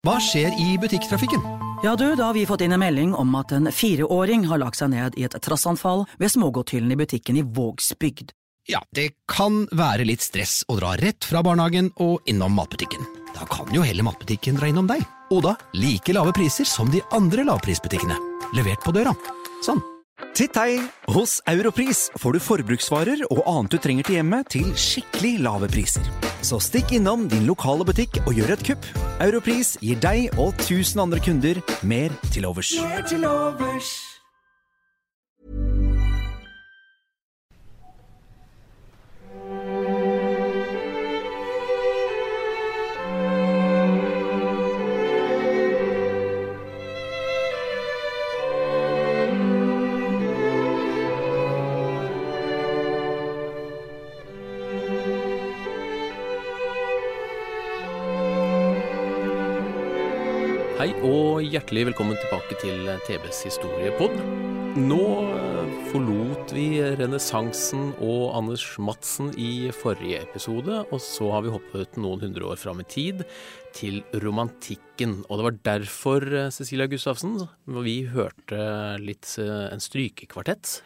Hva skjer i butikktrafikken? Ja du, da har vi fått inn en melding om at en fireåring har lagt seg ned i et trassanfall ved smågodthyllen i butikken i Vågsbygd. Ja, det kan være litt stress å dra rett fra barnehagen og innom matbutikken. Da kan jo heller matbutikken dra innom deg. Og da like lave priser som de andre lavprisbutikkene. Levert på døra. Sånn. Titt hei! Hos Europris får du forbruksvarer og annet du trenger til hjemmet til skikkelig lave priser. Så stikk innom din lokale butikk og gjør et kupp. Europris gir deg og 1000 andre kunder mer til overs. Hei og hjertelig velkommen tilbake til TBs historiepod. Nå eh, forlot vi renessansen og Anders Madsen i forrige episode, og så har vi hoppet noen hundre år fram i tid til romantikken. Og det var derfor, eh, Cecilia Gustavsen, vi hørte litt eh, en strykekvartett.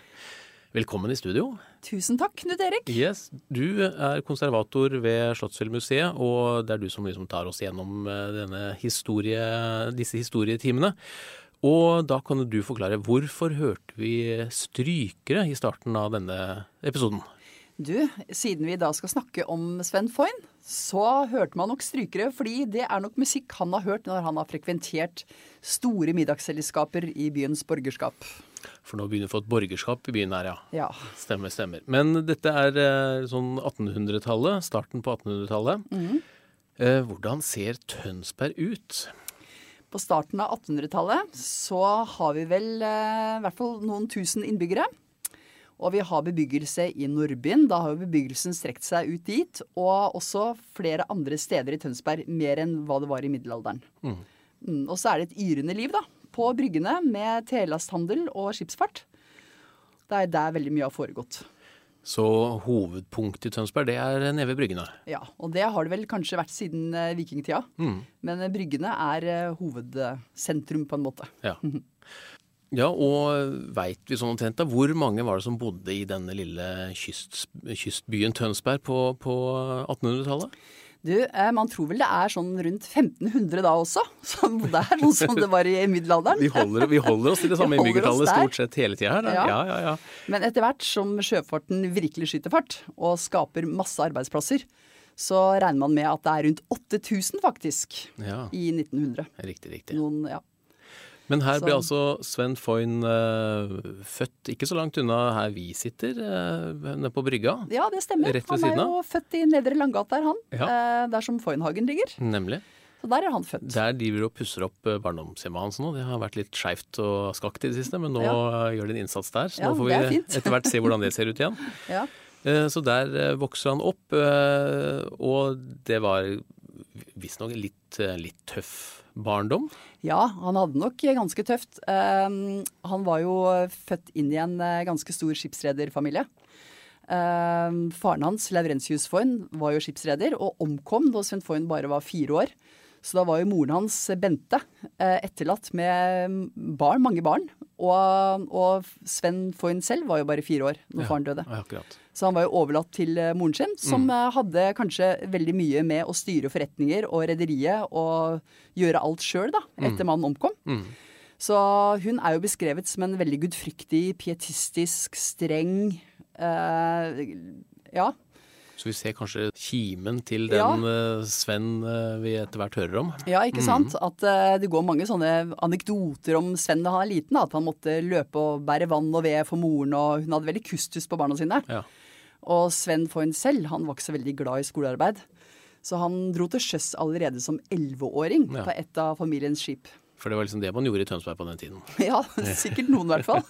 Velkommen i studio. Tusen takk, Knut Erik. Yes, Du er konservator ved Slottsfjellmuseet, og det er du som liksom tar oss gjennom eh, denne historie, disse historietimene. Og da kan du forklare hvorfor hørte vi strykere i starten av denne episoden? Du, siden vi da skal snakke om Sven Foyn, så hørte man nok strykere, fordi det er nok musikk han har hørt når han har frekventert store middagsselskaper i byens borgerskap. For nå begynner vi å få et borgerskap i byen her, ja. Ja. Stemmer, stemmer. Men dette er eh, sånn 1800-tallet, starten på 1800-tallet. Mm. Eh, hvordan ser Tønsberg ut? På starten av 1800-tallet så har vi vel eh, i hvert fall noen tusen innbyggere. Og vi har bebyggelse i Nordbyen. Da har jo bebyggelsen strekt seg ut dit. Og også flere andre steder i Tønsberg, mer enn hva det var i middelalderen. Mm. Mm, og så er det et yrende liv, da. På bryggene med telasthandel og skipsfart. Det er der veldig mye har foregått. Så hovedpunktet i Tønsberg, det er nede ved bryggene. Ja, og det har det vel kanskje vært siden eh, vikingtida. Mm. Men eh, bryggene er eh, hovedsentrum på en måte. Ja. Ja, og veit vi sånn omtrent da, hvor mange var det som bodde i denne lille kyst, kystbyen Tønsberg på, på 1800-tallet? Du, eh, man tror vel det er sånn rundt 1500 da også, som bodde her, sånn som det var i middelalderen. Vi holder, vi holder oss til det samme innbyggertallet stort sett hele tida her. Da. Ja. Ja, ja. Men etter hvert som sjøfarten virkelig skyter fart, og skaper masse arbeidsplasser, så regner man med at det er rundt 8000 faktisk i 1900. Riktig, riktig. Noen, ja. Men her ble altså Sven Foyn uh, født ikke så langt unna her vi sitter, uh, nede på brygga. ja, det stemmer. Han er jo født i Nedre Langgate der, han. Ja. Uh, der som Foynhagen ligger. Nemlig. Så der er han født. Der driver og pusser opp barndomshjemmet hans nå. Det har vært litt skeivt og skakt i det siste, men nå Ja. gjør de en innsats der. Så Ja, nå får er vi etter hvert se hvordan det ser ut igjen. Ja. Så der vokser han opp, og det var visstnok litt, litt tøff barndom. Ja, han hadde nok ganske tøft. Um, han var jo født inn i en eh, ganske stor skipsrederfamilie. Um, faren hans, Laurentius Foyn, var jo skipsreder og omkom da Sven Foyn bare var fire år. Så da var jo moren hans, Bente, eh, etterlatt med barn, mange barn. Og, og Sven Foyn selv var jo bare fire år når Ja, faren døde. akkurat. Så han var jo overlatt til eh, moren sin, som Mm. eh, hadde kanskje veldig mye med å styre forretninger og rederiet og gjøre alt sjøl, da, Mm. etter mannen omkom. Mm. Så hun er jo beskrevet som en veldig gudfryktig, pietistisk, streng eh, Ja. Så vi ser kanskje kimen til den ja. Sven eh, vi etter hvert hører om. Ja, ikke sant? At eh, det går mange sånne anekdoter om Sven da han er liten. Da, at han måtte løpe og bære vann og ved for moren, og hun hadde veldig kustus på barna sine. Ja. Og Sven Foyn selv, han var ikke så veldig glad i skolearbeid. Så han dro til sjøs allerede som elleveåring Ja. på et av familiens skip. For det var liksom det man gjorde i Tønsberg på den tiden. Ja, sikkert noen i hvert fall.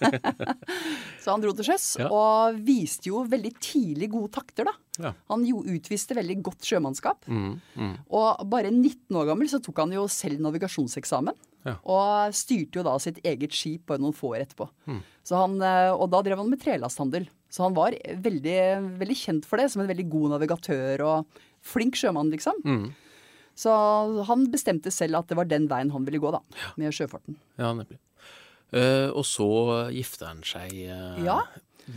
så han dro til sjøs, Ja. og viste jo veldig tidlig gode takter, da. Ja. Han jo utviste veldig godt sjømannskap. Mm, mm. Og bare 19 år gammel så tok han jo selv navigasjonseksamen. Ja. Og styrte jo da sitt eget skip bare noen få år etterpå. Mm. Så han, eh, og da drev han med trelasthandel. Så han var veldig, veldig kjent for det, som en veldig god navigatør og flink sjømann, liksom. Mm. Så han bestemte selv at det var den veien han ville gå, da. Med sjøfarten. Ja, nemlig. Uh, og så gifter han seg uh, Ja.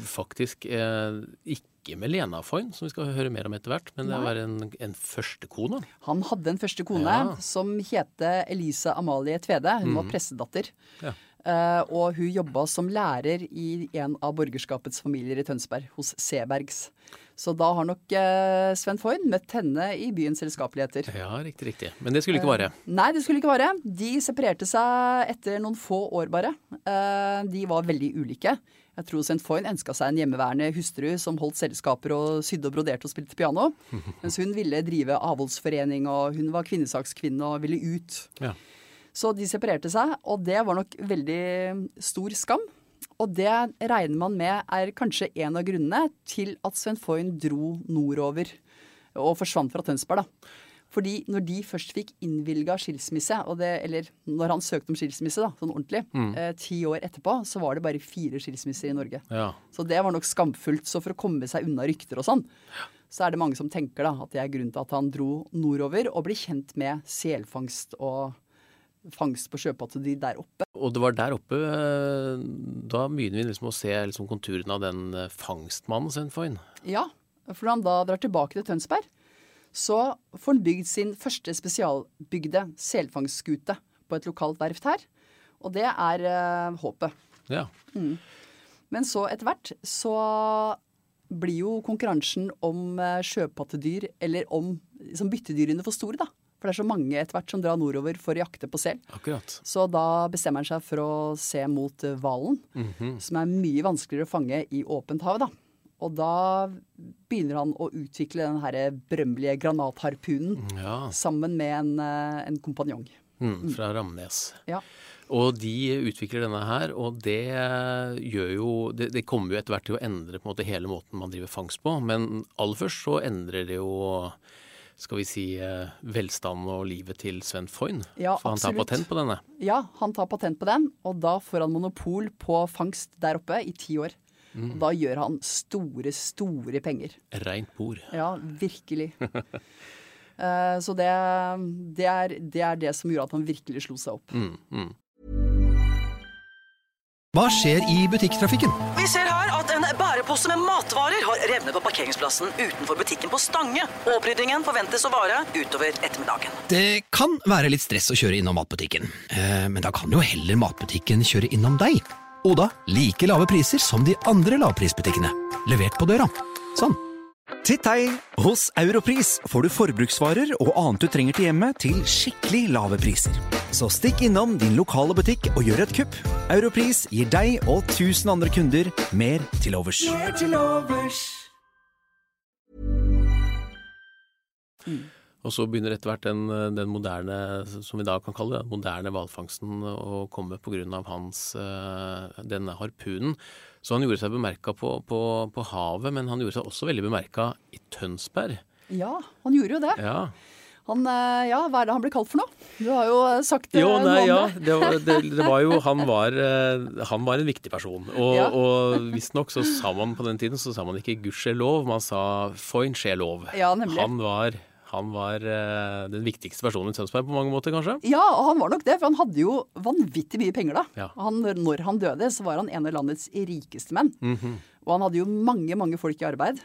faktisk uh, ikke med Lena Foyn, som vi skal høre mer om etter hvert, men det var en, en førstekone. Han hadde en første kone Ja. som het Elise Amalie Tvede. Hun var Mhm. pressedatter. Ja. Eh, og hun jobba som lærer i en av borgerskapets familier i Tønsberg, hos Sebergs. Så da har nok eh, Sven Foyn møtt henne i byens selskapeligheter. Ja, riktig, riktig. Men det skulle ikke vare. Eh, Nei, det skulle ikke vare. De separerte seg etter noen få år bare. De var veldig ulike. Jeg tror St. Foyn ønska seg en hjemmeværende hustru som holdt selskaper og sydde og broderte og spilte piano. Mens hun ville drive avholdsforening, og hun var kvinnesakskvinne og ville ut. Ja. Så de separerte seg, og det var nok veldig stor skam. Og det regner man med er kanskje en av grunnene til at Sven Foyn dro nordover og forsvant fra Tønsberg. da. Fordi når de først fikk innvilga skilsmisse, og det, eller når han søkte om skilsmisse, da, sånn ordentlig, Mm. eh, ti år etterpå, så var det bare fire skilsmisser i Norge. Ja. Så det var nok skamfullt. Så for å komme seg unna rykter og sånn, så er det mange som tenker da at det er grunnen til at han dro nordover og ble kjent med selfangst og fangst på sjøpattedyr der oppe. Og det var der oppe eh, Da begynner vi liksom å se liksom konturene av den eh, fangstmannen Sven Foyn. Ja, for når han da drar tilbake til Tønsberg, så får han bygd sin første spesialbygde selfangstskute på et lokalt verft her. Og det er uh, håpet. Ja. Mm. Men så etter hvert så blir jo konkurransen om sjøpattedyr, eller om liksom byttedyrene for store, da. For det er så mange etter hvert som drar nordover for å jakte på sel. Akkurat. Så da bestemmer han seg for å se mot hvalen, mm -hmm. som er mye vanskeligere å fange i åpent hav, da. Og da begynner han å utvikle den her berømmelige granatharpunen Ja. sammen med en, eh, en kompanjong. Mm, fra Ramnes. Ja. Og de utvikler denne her, og det gjør jo Det, det kommer jo etter hvert til å endre på en måte hele måten man driver fangst på, men aller først så endrer det jo skal vi si velstand velstanden og livet til Sven Foyn. Ja, For han tar patent på denne. Ja, han tar patent på den, og da får han monopol på fangst der oppe i ti år. Mm. Da gjør han store, store penger. Reint bord. Ja, virkelig. Eh, så det, det, er, det er det som gjorde at han virkelig slo seg opp. Mm, mm. Hva skjer i butikktrafikken? Vi ser her at en bærepose med matvarer har revnet på parkeringsplassen utenfor butikken på Stange. Oppryddingen forventes å vare utover ettermiddagen. Det kan være litt stress å kjøre innom matbutikken, Eh, men da kan jo heller matbutikken kjøre innom deg. Og da like lave priser som de andre lavprisbutikkene. Levert på døra. Sånn. Titt hei! Hos Europris får du forbruksvarer og annet du trenger til hjemmet til skikkelig lave priser. Så stikk innom din lokale butikk og gjør et kupp. Europris gir deg og tusen andre kunder mer til overs. Og så begynner etter hvert den, den moderne, som vi da kan kalle det, den moderne hvalfangsten å komme pga. hans eh, denne harpunen. Så han gjorde seg bemerka på, på, på havet, men han gjorde seg også veldig bemerka i Tønsberg. Ja, han gjorde jo det. Ja. Han, eh, ja, hva er det han blir kalt for noe? Du har jo eh, sagt det. Jo, nei, ja. det. Det var, det, det var jo Han var, eh, han var en viktig person. Og, Ja. og visstnok så sa man på den tiden så sa man ikke gudskjelov, man sa 'foinskjelov'. lov. Ja, nemlig. Han var, han var uh, den viktigste personen i Tønsberg på mange måter, kanskje? Ja, og han var nok det, for han hadde jo vanvittig mye penger da. Ja. Han, når han døde, så var han en av landets rikeste menn. Mhm. Og han hadde jo mange, mange folk i arbeid.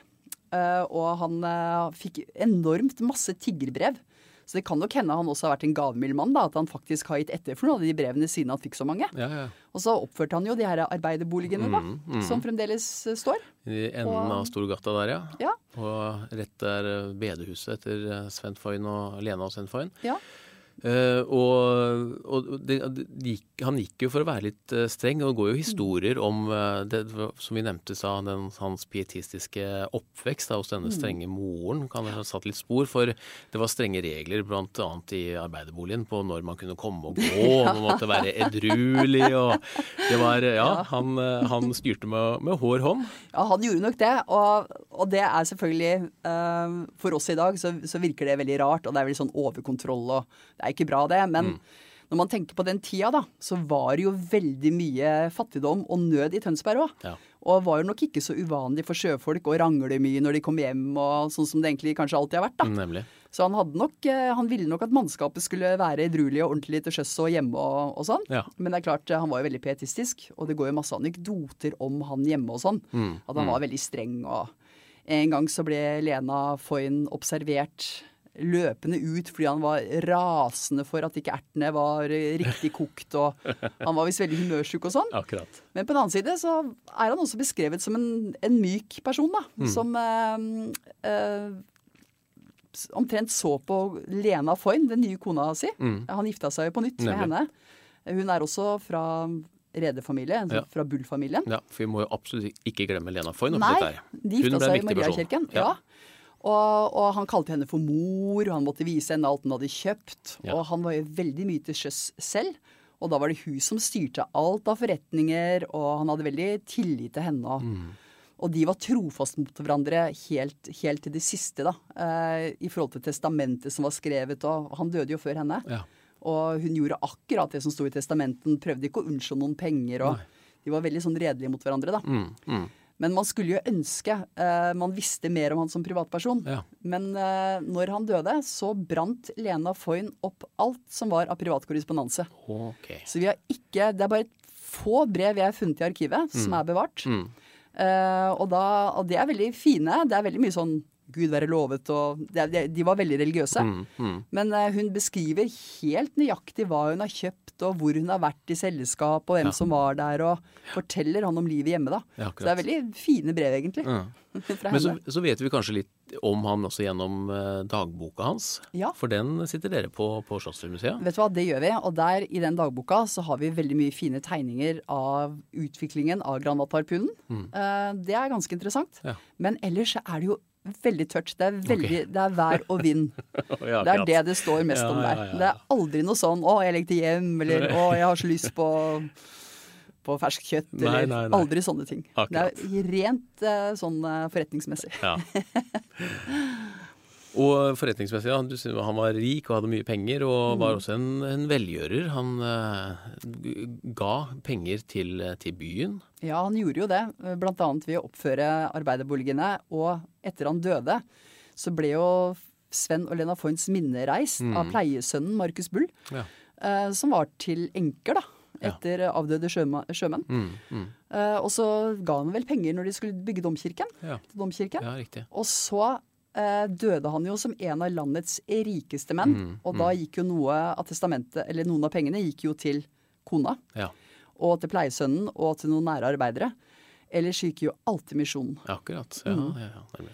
Uh, og han uh, fikk enormt masse tiggerbrev. Så det kan nok hende han også har vært en gavmild mann, da, at han faktisk har gitt etter for noen av de brevene siden han fikk så mange. Ja, ja. Og så oppførte han jo de her arbeiderboligene, da, mm, mhm. som fremdeles eh, står. I enden Og- av Storgata der, ja. Ja. Og rett der eh, bedehuset etter Svend Foyn og Lena og Svend Foyn. Ja. Eh, og og det, gikk, han gikk jo for å være litt uh, streng, og det går jo historier om uh, det, som vi nevnte sa, den, hans pietistiske oppvekst da, hos denne Mm. strenge moren kan ha satt litt spor. For det var strenge regler bl.a. i arbeiderboligen på når man kunne komme og gå, og man måtte være edruelig. og det var, ja, Han, han styrte med, med hår hånd. Ja, han gjorde nok det. Og, og det er selvfølgelig For oss i dag så, så virker det veldig rart, og det er veldig sånn overkontroll og Det er ikke bra, det. Men når man tenker på den tida, da, så var det jo veldig mye fattigdom og nød i Tønsberg òg. Ja. Og var jo nok ikke så uvanlig for sjøfolk å rangle mye når de kom hjem, og sånn som det egentlig kanskje alltid har vært. da. Nemlig. Så han, hadde nok, eh, han ville nok at mannskapet skulle være edruelig og ordentlig til sjøs og hjemme og, og sånn. Ja. Men det er klart, eh, han var jo veldig pietistisk, og det går jo masse anekdoter om han hjemme og sånn. Mm, At han var veldig streng og En gang så ble Lena Foyn observert løpende ut fordi han var rasende for at ikke ertene var eh, riktig kokt, og han var visst veldig humørsjuk og sånn. Akkurat. Men på den annen side så er han også beskrevet som en, en myk person, da. Mm. Som eh, eh, omtrent så på Lena Foyn, den nye kona si. Mm. Han gifta seg jo på nytt med henne. Hun er også fra rederfamilie, altså Ja. fra Bull-familien. Ja, for vi må jo absolutt ikke glemme Lena Foyn Nei, de gifta seg i. Mariakirken. Ja. Og, og han kalte henne for mor, og han måtte vise henne alt hun hadde kjøpt. Ja. Og han var jo veldig mye til sjøs selv. Og da var det hun som styrte alt av forretninger, og han hadde veldig tillit til henne. Mm. og de var trofast mot hverandre helt, helt til det siste, da. Eh, I forhold til testamentet som var skrevet, og han døde jo før henne. Ja. Og hun gjorde akkurat det som sto i testamenten, prøvde ikke å unnskylde noen penger. og De var veldig sånn redelige mot hverandre, da. Mm, mm. Men man skulle jo ønske uh, man visste mer om han som privatperson. Ja. Men uh, når han døde, så brant Lena Foyn opp alt som var av privatkorrespondanse. Okay. Så vi har ikke Det er bare få brev jeg har funnet i arkivet som er bevart. Mm. Uh, og, da, og det er veldig fine. Det er veldig mye sånn Gud være lovet og de, de var veldig religiøse. Mm, mm. Men uh, hun beskriver helt nøyaktig hva hun har kjøpt, og hvor hun har vært i selskap, og hvem Ja. som var der, og forteller han om livet hjemme, da. Ja, så det er veldig fine brev, egentlig. Ja. Men så, så vet vi kanskje litt om han også gjennom eh, dagboka hans. Ja. For den sitter dere på på Slottsfjellmuseet. Vet du hva, det gjør vi. Og der i den dagboka så har vi veldig mye fine tegninger av utviklingen av granatharpunen. Eh, det er ganske interessant. Mm. Ja. Men ellers er det jo veldig tørt. Det er, veldig, det er vær og vind. Ja, Det er det det står mest Ja, om der. ja, ja. Det er aldri noe sånn 'Å, jeg legger til hjem', eller 'Å, jeg har så lyst på på ferskt kjøtt', Nei, eller nei, nei. aldri sånne ting. Akkurat. Det er rent eh, sånn forretningsmessig forretningsmessig. Ja. Og forretningsmessig, ja, du han var rik og hadde mye penger, og Mm. var også en, en velgjører. Han uh, ga penger til, til byen. Ja, han gjorde jo det, blant annet ved å oppføre arbeiderboligene. Og etter han døde, så ble jo Sven og Lena Foyns minne reist Mm. av pleiesønnen Markus Bull, Ja. uh, som var til enker, da. Ja. Etter avdøde sjøma- sjømenn. Mm, mm. uh, og så ga han vel penger når de skulle bygge domkirken. Ja. Domkirken. ja, riktig. Og så døde han jo som en av landets rikeste menn. Mm, og da gikk jo noe av testamentet, eller noen av pengene gikk jo til kona. Ja, Og til pleiesønnen og til noen nære arbeidere. Ellers gikk jo alltid misjonen. akkurat. Ja, Mm. ja, ja.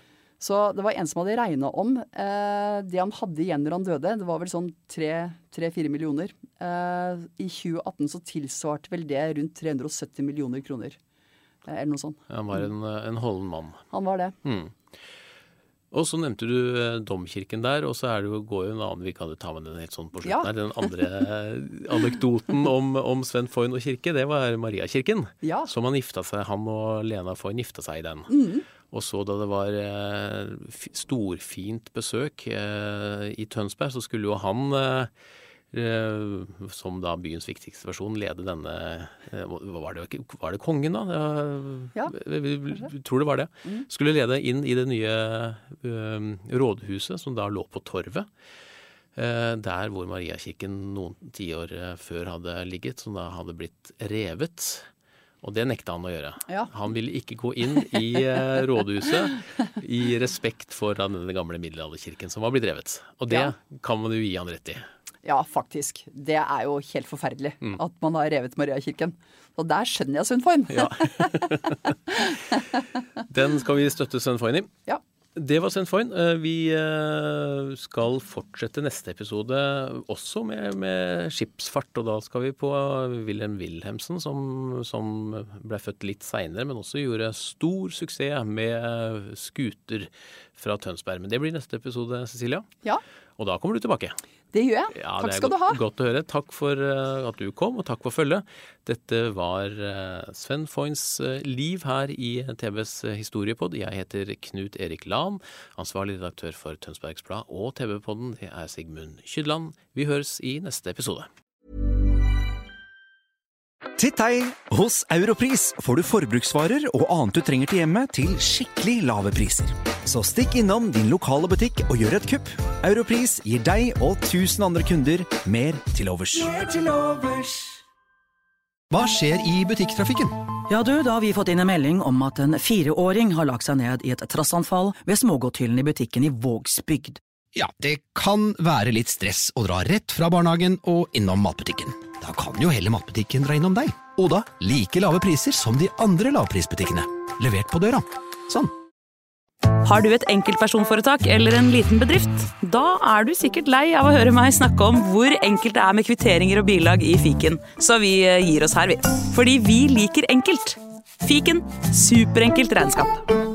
Så det var en som hadde regna om eh, det han hadde igjen når han døde. Det var vel sånn tre-fire millioner. Eh, I 2018 så tilsvarte vel det rundt 370 millioner kroner. Eh, eller noe sånt. Han var en, en holden mann. Han var det. Mm. Og så nevnte du eh, domkirken der, og så er det jo, går jo en annen Vi kan jo ta med den helt sånn på slutten Ja. her. Den andre eh, anekdoten om, om Sven Foyn og kirke, det var Mariakirken. Ja. Som han gifta seg, han og Lena Foyn gifta seg i den. Mm. Og så da det var eh, storfint besøk i Tønsberg, så skulle jo han som da byens viktigste person lede denne eh, var, det, var det kongen, da? Ja, jeg tror det var det. Skulle lede inn i det nye eh, rådhuset som da lå på Torvet. Eh, der hvor Mariakirken noen tiår eh, før hadde ligget, som da hadde blitt revet. Og det nekta han å gjøre. Ja. Han ville ikke gå inn i eh, rådhuset i respekt for denne gamle middelalderkirken som var blitt revet. Og det Ja. kan man jo gi han rett i. Ja, faktisk. Det er jo helt forferdelig Mm. at man har revet Mariakirken. Og der skjønner jeg Sundfoyn. Ja. Den skal vi støtte Sundfoyn Foyn i. Ja. Det var Sundfoyn. Foyn. Eh, vi eh, skal fortsette neste episode også med, med skipsfart. Og da skal vi på Wilhelm Wilhelmsen, som, som ble født litt seinere, men også gjorde stor suksess med skuter fra Tønsberg. Men det blir neste episode, Cecilia. Ja. Og da kommer du tilbake. Det gjør jeg. Ja, Takk det er skal du ha. Godt å høre. Takk for eh, at du kom, og takk for følget. Dette var eh, Sven Foyns eh, liv her i TVs historiepod. Jeg heter Knut Erik Lahn, ansvarlig redaktør for Tønsbergs Blad og TV-podden. Det er Sigmund Kydland. Vi høres i neste episode. Titt hei! Hos Europris får du forbruksvarer og annet du trenger til hjemmet til skikkelig lave priser. Så stikk innom din lokale butikk og gjør et kupp. Europris gir deg og 1000 andre kunder mer til overs. Hva skjer i butikktrafikken? Ja du, da har vi fått inn en melding om at en fireåring har lagt seg ned i et trassanfall ved smågodthyllen i butikken i Vågsbygd. Ja, det kan være litt stress å dra rett fra barnehagen og innom matbutikken. Da kan jo heller matbutikken dra innom deg. Og da like lave priser som de andre lavprisbutikkene. Levert på døra. Sånn. Har du et enkeltpersonforetak eller en liten bedrift? Da er du sikkert lei av å høre meg snakke om hvor enkelt det er med kvitteringer og bilag i fiken, så vi eh, gir oss her, vi. Fordi vi liker enkelt. Fiken superenkelt regnskap.